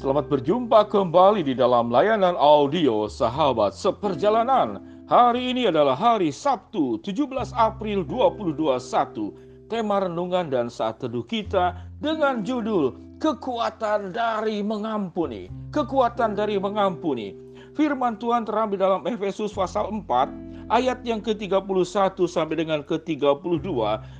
Selamat berjumpa kembali di dalam layanan audio Sahabat Seperjalanan. Hari ini adalah hari Sabtu 17 April 2021. Tema renungan dan saat teduh kita dengan judul Kekuatan dari Mengampuni. Kekuatan dari Mengampuni. Firman Tuhan terambil dalam Efesus pasal 4 ayat yang ke-31 sampai dengan ke-32.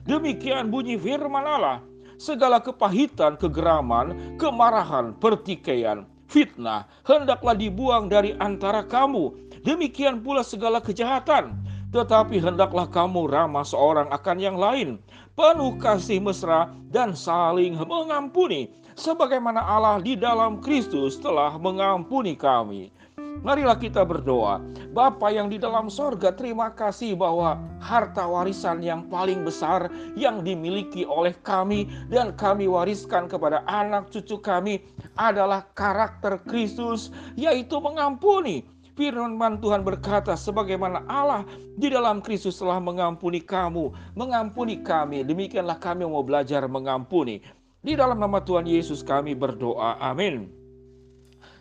Demikian bunyi firman Allah segala kepahitan, kegeraman, kemarahan, pertikaian, fitnah, hendaklah dibuang dari antara kamu. Demikian pula segala kejahatan. Tetapi hendaklah kamu ramah seorang akan yang lain, penuh kasih mesra dan saling mengampuni, sebagaimana Allah di dalam Kristus telah mengampuni kami. Marilah kita berdoa. Bapa yang di dalam sorga, terima kasih bahwa harta warisan yang paling besar yang dimiliki oleh kami dan kami wariskan kepada anak cucu kami adalah karakter Kristus, yaitu mengampuni. Firman Tuhan berkata, sebagaimana Allah di dalam Kristus telah mengampuni kamu, mengampuni kami. Demikianlah kami mau belajar mengampuni. Di dalam nama Tuhan Yesus kami berdoa. Amin.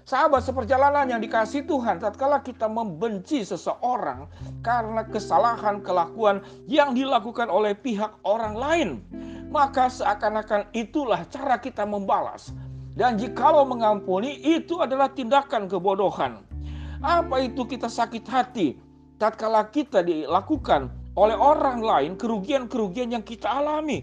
Sahabat seperjalanan yang dikasih Tuhan, tatkala kita membenci seseorang karena kesalahan kelakuan yang dilakukan oleh pihak orang lain, maka seakan-akan itulah cara kita membalas. Dan jikalau mengampuni itu adalah tindakan kebodohan. Apa itu kita sakit hati tatkala kita dilakukan oleh orang lain kerugian-kerugian yang kita alami.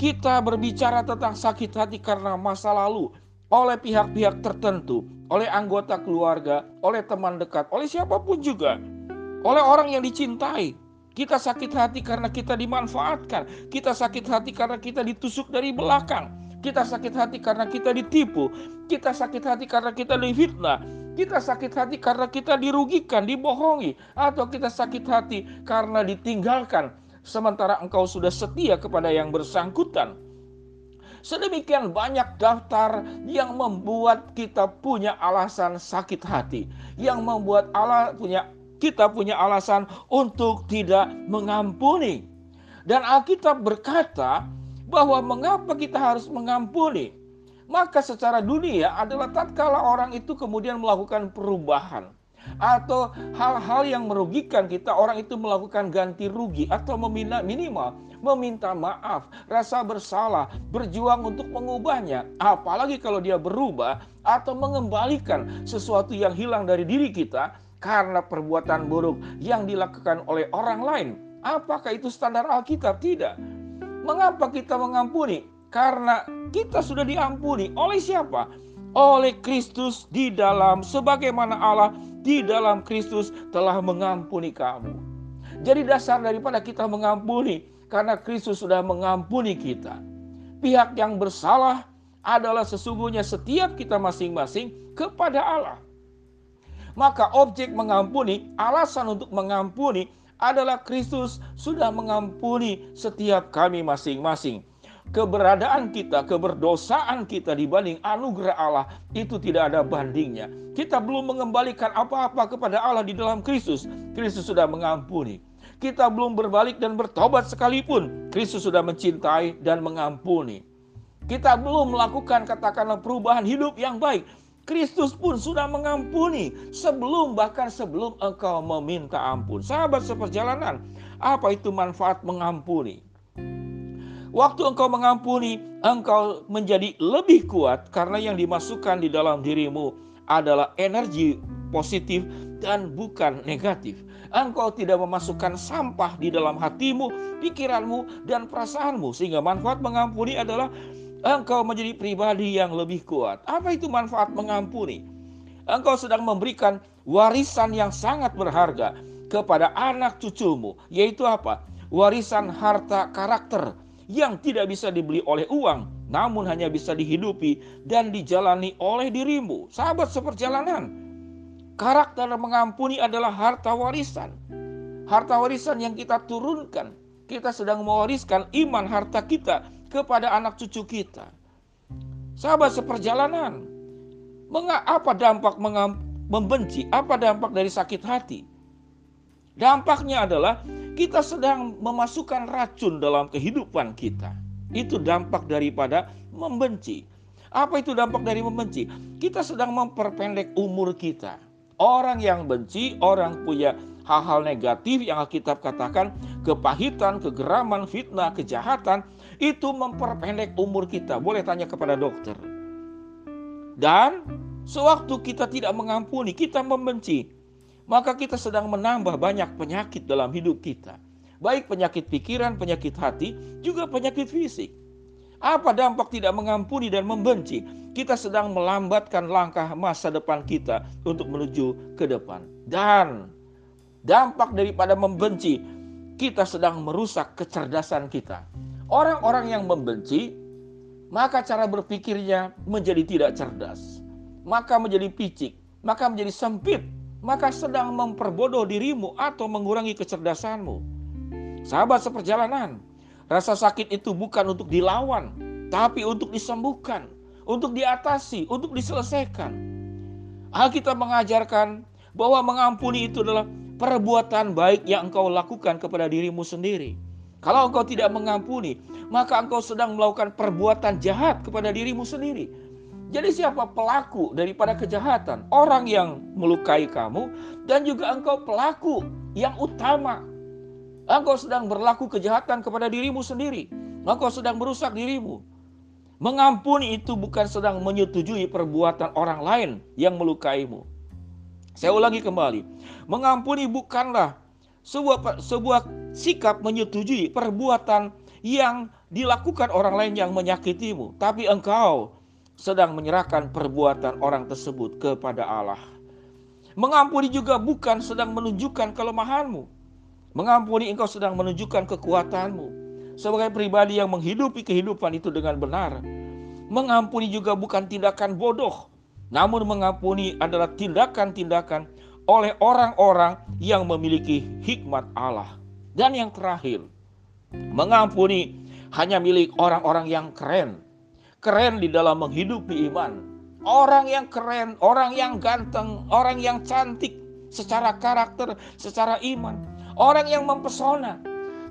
Kita berbicara tentang sakit hati karena masa lalu oleh pihak-pihak tertentu oleh anggota keluarga, oleh teman dekat, oleh siapa pun juga, oleh orang yang dicintai. Kita sakit hati karena kita dimanfaatkan, kita sakit hati karena kita ditusuk dari belakang, kita sakit hati karena kita ditipu, kita sakit hati karena kita difitnah, kita sakit hati karena kita dirugikan, dibohongi, atau kita sakit hati karena ditinggalkan, sementara engkau sudah setia kepada yang bersangkutan. Sedemikian banyak daftar yang membuat kita punya alasan sakit hati, yang membuat Allah punya kita punya alasan untuk tidak mengampuni. Dan Alkitab berkata bahwa mengapa kita harus mengampuni? Maka secara dunia adalah tatkala orang itu kemudian melakukan perubahan atau hal-hal yang merugikan kita, orang itu melakukan ganti rugi atau minimal meminta maaf, rasa bersalah, berjuang untuk mengubahnya. Apalagi kalau dia berubah atau mengembalikan sesuatu yang hilang dari diri kita karena perbuatan buruk yang dilakukan oleh orang lain. Apakah itu standar Alkitab? Tidak. Mengapa kita mengampuni? Karena kita sudah diampuni oleh siapa? Oleh Kristus di dalam sebagaimana Allah di dalam Kristus telah mengampuni kamu. Jadi dasar daripada kita mengampuni karena Kristus sudah mengampuni kita. Pihak yang bersalah adalah sesungguhnya setiap kita masing-masing kepada Allah. Maka objek mengampuni, alasan untuk mengampuni adalah Kristus sudah mengampuni setiap kami masing-masing. Keberadaan kita, keberdosaan kita dibanding anugerah Allah itu tidak ada bandingnya. Kita belum mengembalikan apa-apa kepada Allah di dalam Kristus. Kristus sudah mengampuni kita belum berbalik dan bertobat sekalipun, Kristus sudah mencintai dan mengampuni. Kita belum melakukan katakanlah perubahan hidup yang baik, Kristus pun sudah mengampuni sebelum bahkan sebelum engkau meminta ampun. Sahabat seperjalanan, apa itu manfaat mengampuni? Waktu engkau mengampuni, engkau menjadi lebih kuat karena yang dimasukkan di dalam dirimu adalah energi positif dan bukan negatif. Engkau tidak memasukkan sampah di dalam hatimu, pikiranmu, dan perasaanmu. Sehingga manfaat mengampuni adalah engkau menjadi pribadi yang lebih kuat. Apa itu manfaat mengampuni? Engkau sedang memberikan warisan yang sangat berharga kepada anak cucumu, yaitu apa? Warisan harta karakter yang tidak bisa dibeli oleh uang, namun hanya bisa dihidupi dan dijalani oleh dirimu. Sahabat seperjalanan, Karakter mengampuni adalah harta warisan. Harta warisan yang kita turunkan. Kita sedang mewariskan iman harta kita kepada anak cucu kita. Sahabat seperjalanan, apa dampak membenci? Apa dampak dari sakit hati? Dampaknya adalah kita sedang memasukkan racun dalam kehidupan kita. Itu dampak daripada membenci. Apa itu dampak dari membenci? Kita sedang memperpendek umur kita. Orang yang benci, orang punya hal-hal negatif yang Alkitab katakan kepahitan, kegeraman, fitnah, kejahatan itu memperpendek umur kita. Boleh tanya kepada dokter. Dan sewaktu kita tidak mengampuni, kita membenci, maka kita sedang menambah banyak penyakit dalam hidup kita. Baik penyakit pikiran, penyakit hati, juga penyakit fisik. Apa dampak tidak mengampuni dan membenci? Kita sedang melambatkan langkah masa depan kita untuk menuju ke depan. Dan dampak daripada membenci, kita sedang merusak kecerdasan kita. Orang-orang yang membenci, maka cara berpikirnya menjadi tidak cerdas, maka menjadi picik, maka menjadi sempit, maka sedang memperbodoh dirimu atau mengurangi kecerdasanmu. Sahabat seperjalanan, Rasa sakit itu bukan untuk dilawan, tapi untuk disembuhkan, untuk diatasi, untuk diselesaikan. Alkitab mengajarkan bahwa mengampuni itu adalah perbuatan baik yang engkau lakukan kepada dirimu sendiri. Kalau engkau tidak mengampuni, maka engkau sedang melakukan perbuatan jahat kepada dirimu sendiri. Jadi siapa pelaku daripada kejahatan? Orang yang melukai kamu dan juga engkau pelaku yang utama Engkau sedang berlaku kejahatan kepada dirimu sendiri. Engkau sedang merusak dirimu. Mengampuni itu bukan sedang menyetujui perbuatan orang lain yang melukaimu. Saya ulangi kembali. Mengampuni bukanlah sebuah sebuah sikap menyetujui perbuatan yang dilakukan orang lain yang menyakitimu, tapi engkau sedang menyerahkan perbuatan orang tersebut kepada Allah. Mengampuni juga bukan sedang menunjukkan kelemahanmu, Mengampuni engkau sedang menunjukkan kekuatanmu sebagai pribadi yang menghidupi kehidupan itu dengan benar. Mengampuni juga bukan tindakan bodoh, namun mengampuni adalah tindakan-tindakan oleh orang-orang yang memiliki hikmat Allah. Dan yang terakhir, mengampuni hanya milik orang-orang yang keren. Keren di dalam menghidupi iman. Orang yang keren, orang yang ganteng, orang yang cantik secara karakter, secara iman orang yang mempesona.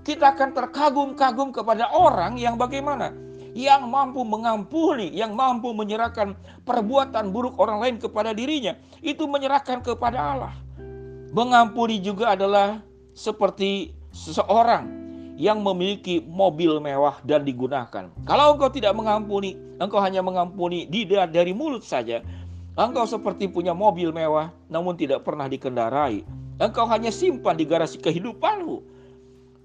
Kita akan terkagum-kagum kepada orang yang bagaimana? Yang mampu mengampuni, yang mampu menyerahkan perbuatan buruk orang lain kepada dirinya. Itu menyerahkan kepada Allah. Mengampuni juga adalah seperti seseorang yang memiliki mobil mewah dan digunakan. Kalau engkau tidak mengampuni, engkau hanya mengampuni dari mulut saja. Engkau seperti punya mobil mewah namun tidak pernah dikendarai. Engkau hanya simpan di garasi kehidupanmu.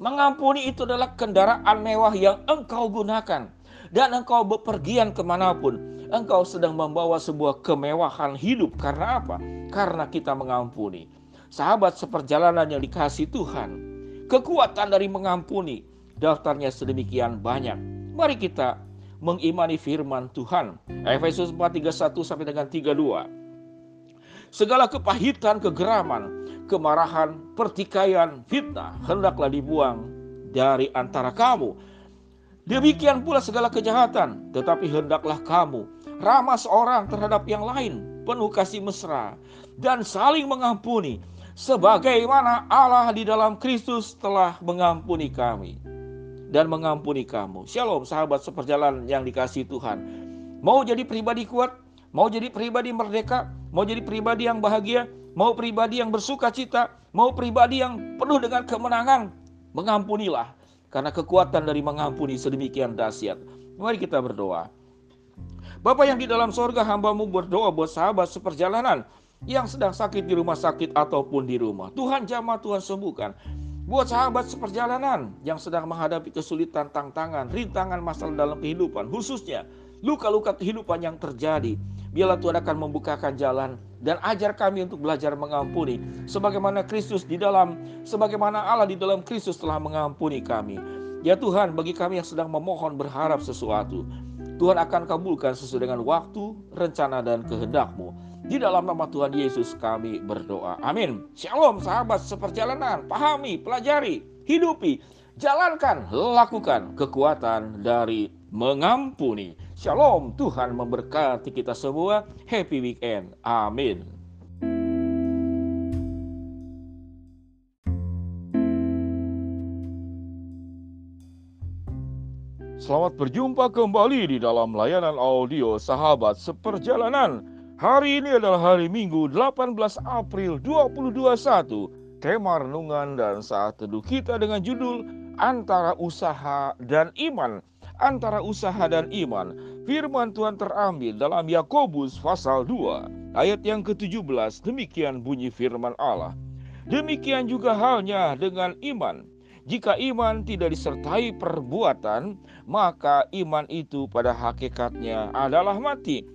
Mengampuni itu adalah kendaraan mewah yang engkau gunakan. Dan engkau bepergian ke mana pun. Engkau sedang membawa sebuah kemewahan hidup. Karena apa? Karena kita mengampuni. Sahabat seperjalanan yang dikasih Tuhan. Kekuatan dari mengampuni. Daftarnya sedemikian banyak. Mari kita mengimani firman Tuhan. Efesus 4, 31 sampai dengan 32. Segala kepahitan, kegeraman, kemarahan, pertikaian, fitnah hendaklah dibuang dari antara kamu. Demikian pula segala kejahatan, tetapi hendaklah kamu ramah seorang terhadap yang lain, penuh kasih mesra, dan saling mengampuni, sebagaimana Allah di dalam Kristus telah mengampuni kami dan mengampuni kamu. Shalom sahabat seperjalanan yang dikasih Tuhan. Mau jadi pribadi kuat, mau jadi pribadi merdeka, mau jadi pribadi yang bahagia, mau pribadi yang bersuka cita, mau pribadi yang penuh dengan kemenangan, mengampunilah. Karena kekuatan dari mengampuni sedemikian dahsyat. Mari kita berdoa. Bapak yang di dalam sorga hambamu berdoa buat sahabat seperjalanan yang sedang sakit di rumah sakit ataupun di rumah. Tuhan jamah, Tuhan sembuhkan. Buat sahabat seperjalanan yang sedang menghadapi kesulitan, tantangan, rintangan masalah dalam kehidupan, khususnya luka-luka kehidupan yang terjadi. Biarlah Tuhan akan membukakan jalan dan ajar kami untuk belajar mengampuni sebagaimana Kristus di dalam sebagaimana Allah di dalam Kristus telah mengampuni kami. Ya Tuhan, bagi kami yang sedang memohon berharap sesuatu, Tuhan akan kabulkan sesuai dengan waktu, rencana dan kehendak-Mu. Di dalam nama Tuhan Yesus kami berdoa. Amin. Shalom sahabat seperjalanan. Pahami, pelajari, hidupi, jalankan, lakukan kekuatan dari mengampuni. Shalom, Tuhan memberkati kita semua. Happy weekend. Amin. selamat berjumpa kembali di dalam layanan audio Sahabat Seperjalanan. Hari ini adalah hari Minggu 18 April 2021. Tema renungan dan saat teduh kita dengan judul Antara Usaha dan Iman. Antara usaha dan iman. Firman Tuhan terambil dalam Yakobus pasal 2 ayat yang ke-17. Demikian bunyi firman Allah. Demikian juga halnya dengan iman jika iman tidak disertai perbuatan, maka iman itu pada hakikatnya adalah mati.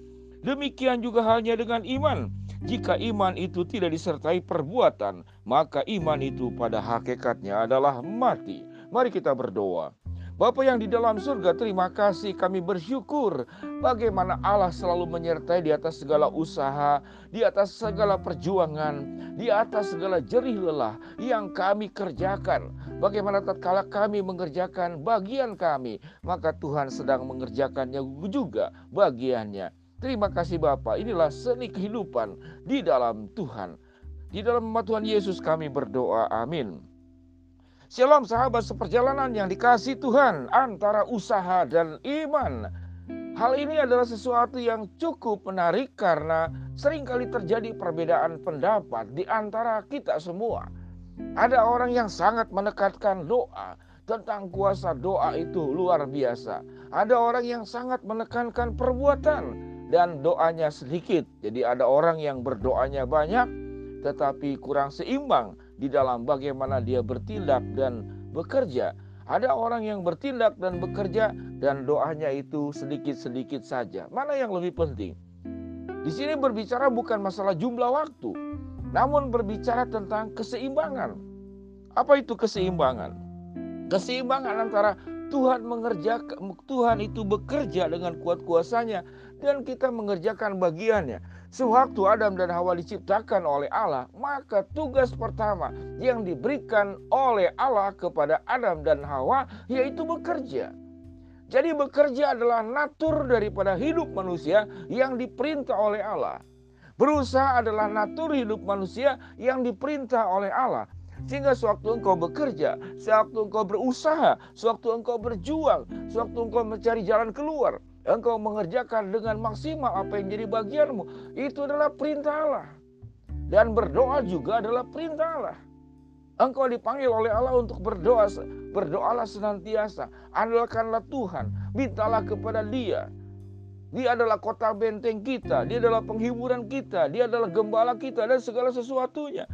Demikian juga halnya dengan iman. Jika iman itu tidak disertai perbuatan, maka iman itu pada hakikatnya adalah mati. Mari kita berdoa. Bapa yang di dalam surga, terima kasih kami bersyukur bagaimana Allah selalu menyertai di atas segala usaha, di atas segala perjuangan, di atas segala jerih lelah yang kami kerjakan. Bagaimana tatkala kami mengerjakan bagian kami, maka Tuhan sedang mengerjakannya juga bagiannya. Terima kasih Bapa. Inilah seni kehidupan di dalam Tuhan. Di dalam nama Tuhan Yesus kami berdoa. Amin. Shalom sahabat seperjalanan yang dikasih Tuhan antara usaha dan iman. Hal ini adalah sesuatu yang cukup menarik karena sering kali terjadi perbedaan pendapat di antara kita semua. Ada orang yang sangat menekankan doa tentang kuasa doa itu luar biasa. Ada orang yang sangat menekankan perbuatan dan doanya sedikit. Jadi ada orang yang berdoanya banyak tetapi kurang seimbang di dalam bagaimana dia bertindak dan bekerja. Ada orang yang bertindak dan bekerja dan doanya itu sedikit-sedikit saja. Mana yang lebih penting? Di sini berbicara bukan masalah jumlah waktu, namun berbicara tentang keseimbangan. Apa itu keseimbangan? Keseimbangan antara Tuhan mengerjakan Tuhan itu bekerja dengan kuat kuasanya dan kita mengerjakan bagiannya. Sewaktu Adam dan Hawa diciptakan oleh Allah, maka tugas pertama yang diberikan oleh Allah kepada Adam dan Hawa yaitu bekerja. Jadi bekerja adalah natur daripada hidup manusia yang diperintah oleh Allah. Berusaha adalah natur hidup manusia yang diperintah oleh Allah. Sehingga sewaktu engkau bekerja, sewaktu engkau berusaha, sewaktu engkau berjuang, sewaktu engkau mencari jalan keluar, engkau mengerjakan dengan maksimal apa yang jadi bagianmu, itu adalah perintah Allah. Dan berdoa juga adalah perintah Allah. Engkau dipanggil oleh Allah untuk berdoa, berdoalah senantiasa, andalkanlah Tuhan, mintalah kepada Dia. Dia adalah kota benteng kita, Dia adalah penghiburan kita, Dia adalah gembala kita dan segala sesuatunya.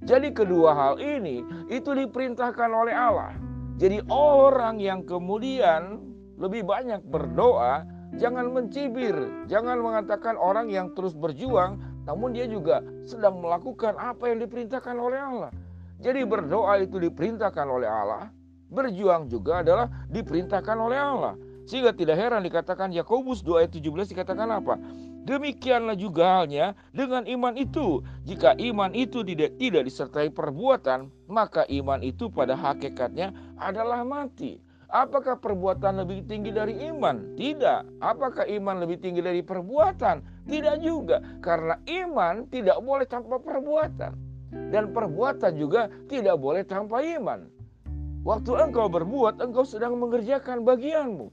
Jadi kedua hal ini itu diperintahkan oleh Allah. Jadi orang yang kemudian lebih banyak berdoa, jangan mencibir, jangan mengatakan orang yang terus berjuang, namun dia juga sedang melakukan apa yang diperintahkan oleh Allah. Jadi berdoa itu diperintahkan oleh Allah, berjuang juga adalah diperintahkan oleh Allah. Sehingga tidak heran dikatakan Yakobus 2 ayat 17 dikatakan apa? Demikianlah juga halnya dengan iman itu. Jika iman itu tidak, tidak disertai perbuatan, maka iman itu pada hakikatnya adalah mati. Apakah perbuatan lebih tinggi dari iman? Tidak. Apakah iman lebih tinggi dari perbuatan? Tidak juga. Karena iman tidak boleh tanpa perbuatan. Dan perbuatan juga tidak boleh tanpa iman. Waktu engkau berbuat, engkau sedang mengerjakan bagianmu.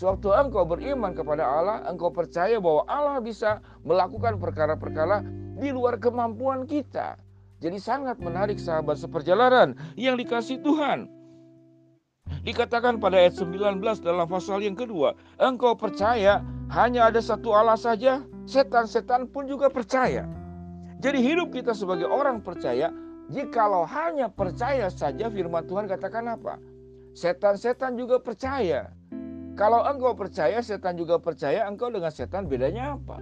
Sewaktu engkau beriman kepada Allah, engkau percaya bahwa Allah bisa melakukan perkara-perkara di luar kemampuan kita. Jadi sangat menarik sahabat seperjalanan yang dikasih Tuhan. Dikatakan pada ayat 19 dalam pasal yang kedua, engkau percaya hanya ada satu Allah saja, setan-setan pun juga percaya. Jadi hidup kita sebagai orang percaya, jikalau hanya percaya saja firman Tuhan katakan apa? Setan-setan juga percaya. Kalau engkau percaya, setan juga percaya, engkau dengan setan bedanya apa?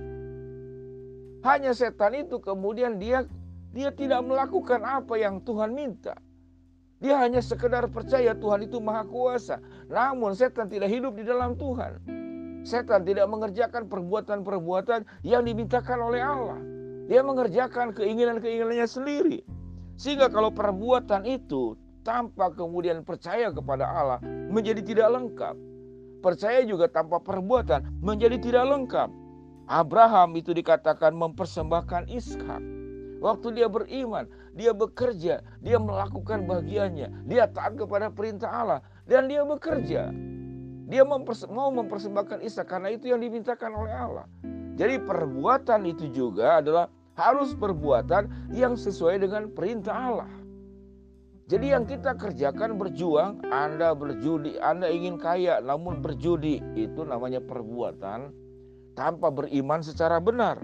Hanya setan itu kemudian dia dia tidak melakukan apa yang Tuhan minta. Dia hanya sekedar percaya Tuhan itu maha kuasa. Namun setan tidak hidup di dalam Tuhan. Setan tidak mengerjakan perbuatan-perbuatan yang dimintakan oleh Allah. Dia mengerjakan keinginan-keinginannya sendiri. Sehingga kalau perbuatan itu tanpa kemudian percaya kepada Allah menjadi tidak lengkap. Percaya juga tanpa perbuatan menjadi tidak lengkap. Abraham itu dikatakan mempersembahkan Ishak. Waktu dia beriman, dia bekerja, dia melakukan bagiannya, dia taat kepada perintah Allah, dan dia bekerja. Dia mau mempersembahkan Ishak karena itu yang dimintakan oleh Allah. Jadi perbuatan itu juga adalah harus perbuatan yang sesuai dengan perintah Allah. Jadi yang kita kerjakan berjuang, Anda berjudi, Anda ingin kaya namun berjudi, itu namanya perbuatan tanpa beriman secara benar.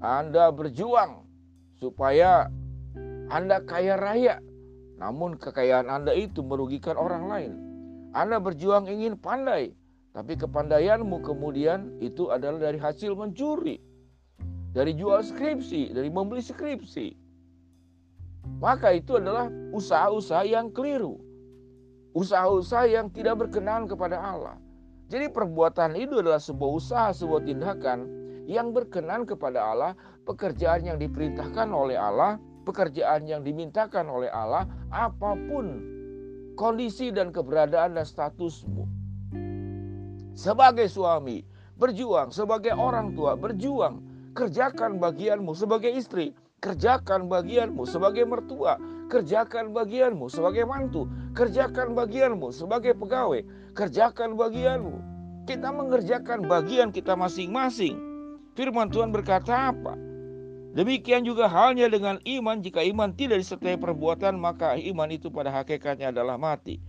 Anda berjuang supaya Anda kaya raya, namun kekayaan Anda itu merugikan orang lain. Anda berjuang ingin pandai, tapi kepandaianmu kemudian itu adalah dari hasil mencuri, dari jual skripsi, dari membeli skripsi. Maka itu adalah usaha-usaha yang keliru. Usaha-usaha yang tidak berkenan kepada Allah. Jadi perbuatan itu adalah sebuah usaha, sebuah tindakan yang berkenan kepada Allah, pekerjaan yang diperintahkan oleh Allah, pekerjaan yang dimintakan oleh Allah, apa pun kondisi dan keberadaan dan statusmu. Sebagai suami, berjuang, sebagai orang tua, berjuang, kerjakan bagianmu sebagai istri, kerjakan bagianmu sebagai mertua, kerjakan bagianmu sebagai mantu, kerjakan bagianmu sebagai pegawai, kerjakan bagianmu. Kita mengerjakan bagian kita masing-masing. Firman Tuhan berkata apa? Demikian juga halnya dengan iman, jika iman tidak disertai perbuatan, maka iman itu pada hakikatnya adalah mati.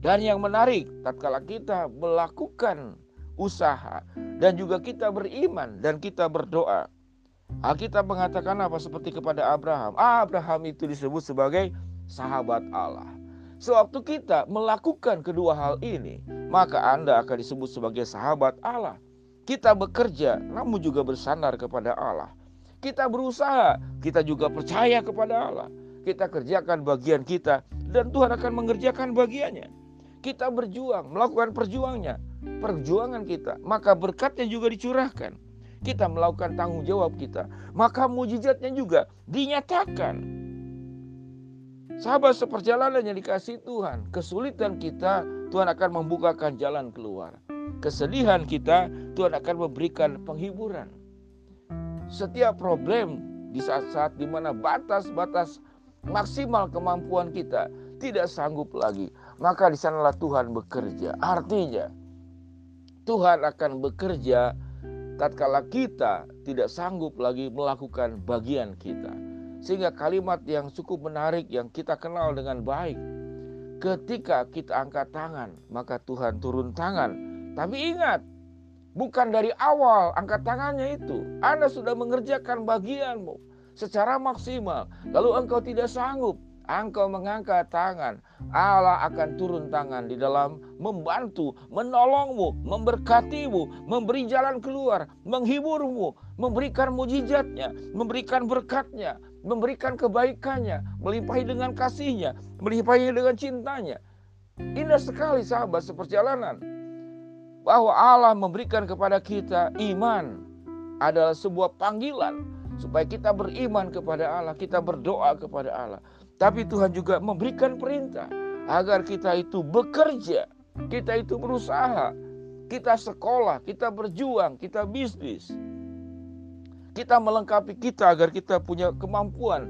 Dan yang menarik, tatkala kita melakukan usaha dan juga kita beriman dan kita berdoa, Alkitab mengatakan apa seperti kepada Abraham. Abraham itu disebut sebagai sahabat Allah. Sewaktu kita melakukan kedua hal ini, maka Anda akan disebut sebagai sahabat Allah. Kita bekerja, namun juga bersandar kepada Allah. Kita berusaha, kita juga percaya kepada Allah. Kita kerjakan bagian kita, dan Tuhan akan mengerjakan bagiannya. Kita berjuang, melakukan perjuangannya, perjuangan kita, maka berkatnya juga dicurahkan. Kita melakukan tanggung jawab kita, maka mujizatnya juga dinyatakan. Sahabat seperjalanan yang dikasih Tuhan, kesulitan kita, Tuhan akan membukakan jalan keluar. Kesedihan kita, Tuhan akan memberikan penghiburan setiap problem di saat-saat di mana batas-batas maksimal kemampuan kita tidak sanggup lagi, maka di sanalah Tuhan bekerja. Artinya, Tuhan akan bekerja tatkala kita tidak sanggup lagi melakukan bagian kita. Sehingga kalimat yang cukup menarik yang kita kenal dengan baik. Ketika kita angkat tangan, maka Tuhan turun tangan. Tapi ingat, Bukan dari awal angkat tangannya itu. Anda sudah mengerjakan bagianmu secara maksimal. Lalu engkau tidak sanggup. Engkau mengangkat tangan. Allah akan turun tangan di dalam membantu, menolongmu, memberkatimu, memberi jalan keluar, menghiburmu, memberikan mujizatnya, memberikan berkatnya, memberikan kebaikannya, melimpahi dengan kasihnya, melimpahi dengan cintanya. Indah sekali sahabat seperjalanan bahwa Allah memberikan kepada kita iman adalah sebuah panggilan supaya kita beriman kepada Allah, kita berdoa kepada Allah. Tapi Tuhan juga memberikan perintah agar kita itu bekerja, kita itu berusaha, kita sekolah, kita berjuang, kita bisnis. Kita melengkapi kita agar kita punya kemampuan,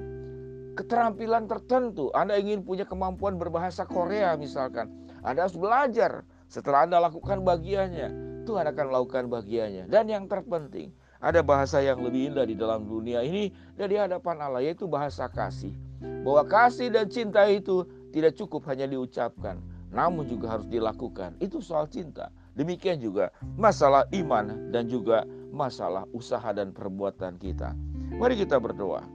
keterampilan tertentu. Anda ingin punya kemampuan berbahasa Korea misalkan, Anda harus belajar setelah Anda lakukan bagiannya, Tuhan akan melakukan bagiannya. Dan yang terpenting, ada bahasa yang lebih indah di dalam dunia ini dari hadapan Allah, yaitu bahasa kasih. Bahwa kasih dan cinta itu tidak cukup hanya diucapkan, namun juga harus dilakukan. Itu soal cinta. Demikian juga masalah iman dan juga masalah usaha dan perbuatan kita. Mari kita berdoa.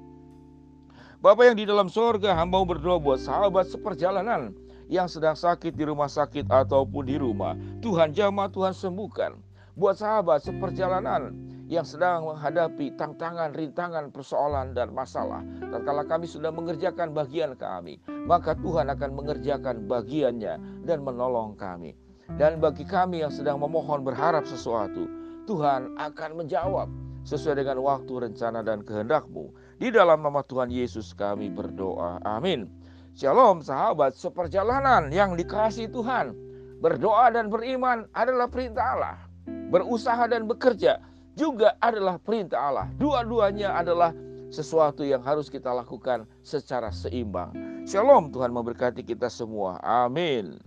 Bapak yang di dalam sorga, hamba berdoa buat sahabat seperjalanan yang sedang sakit di rumah sakit ataupun di rumah. Tuhan jamah, Tuhan sembuhkan. Buat sahabat seperjalanan yang sedang menghadapi tantangan, rintangan, persoalan, dan masalah. Tatkala kami sudah mengerjakan bagian kami, maka Tuhan akan mengerjakan bagiannya dan menolong kami. Dan bagi kami yang sedang memohon berharap sesuatu, Tuhan akan menjawab sesuai dengan waktu, rencana, dan kehendakmu. Di dalam nama Tuhan Yesus kami berdoa. Amin. Shalom sahabat seperjalanan yang dikasih Tuhan. Berdoa dan beriman adalah perintah Allah. Berusaha dan bekerja juga adalah perintah Allah. Dua-duanya adalah sesuatu yang harus kita lakukan secara seimbang. Shalom Tuhan memberkati kita semua. Amin.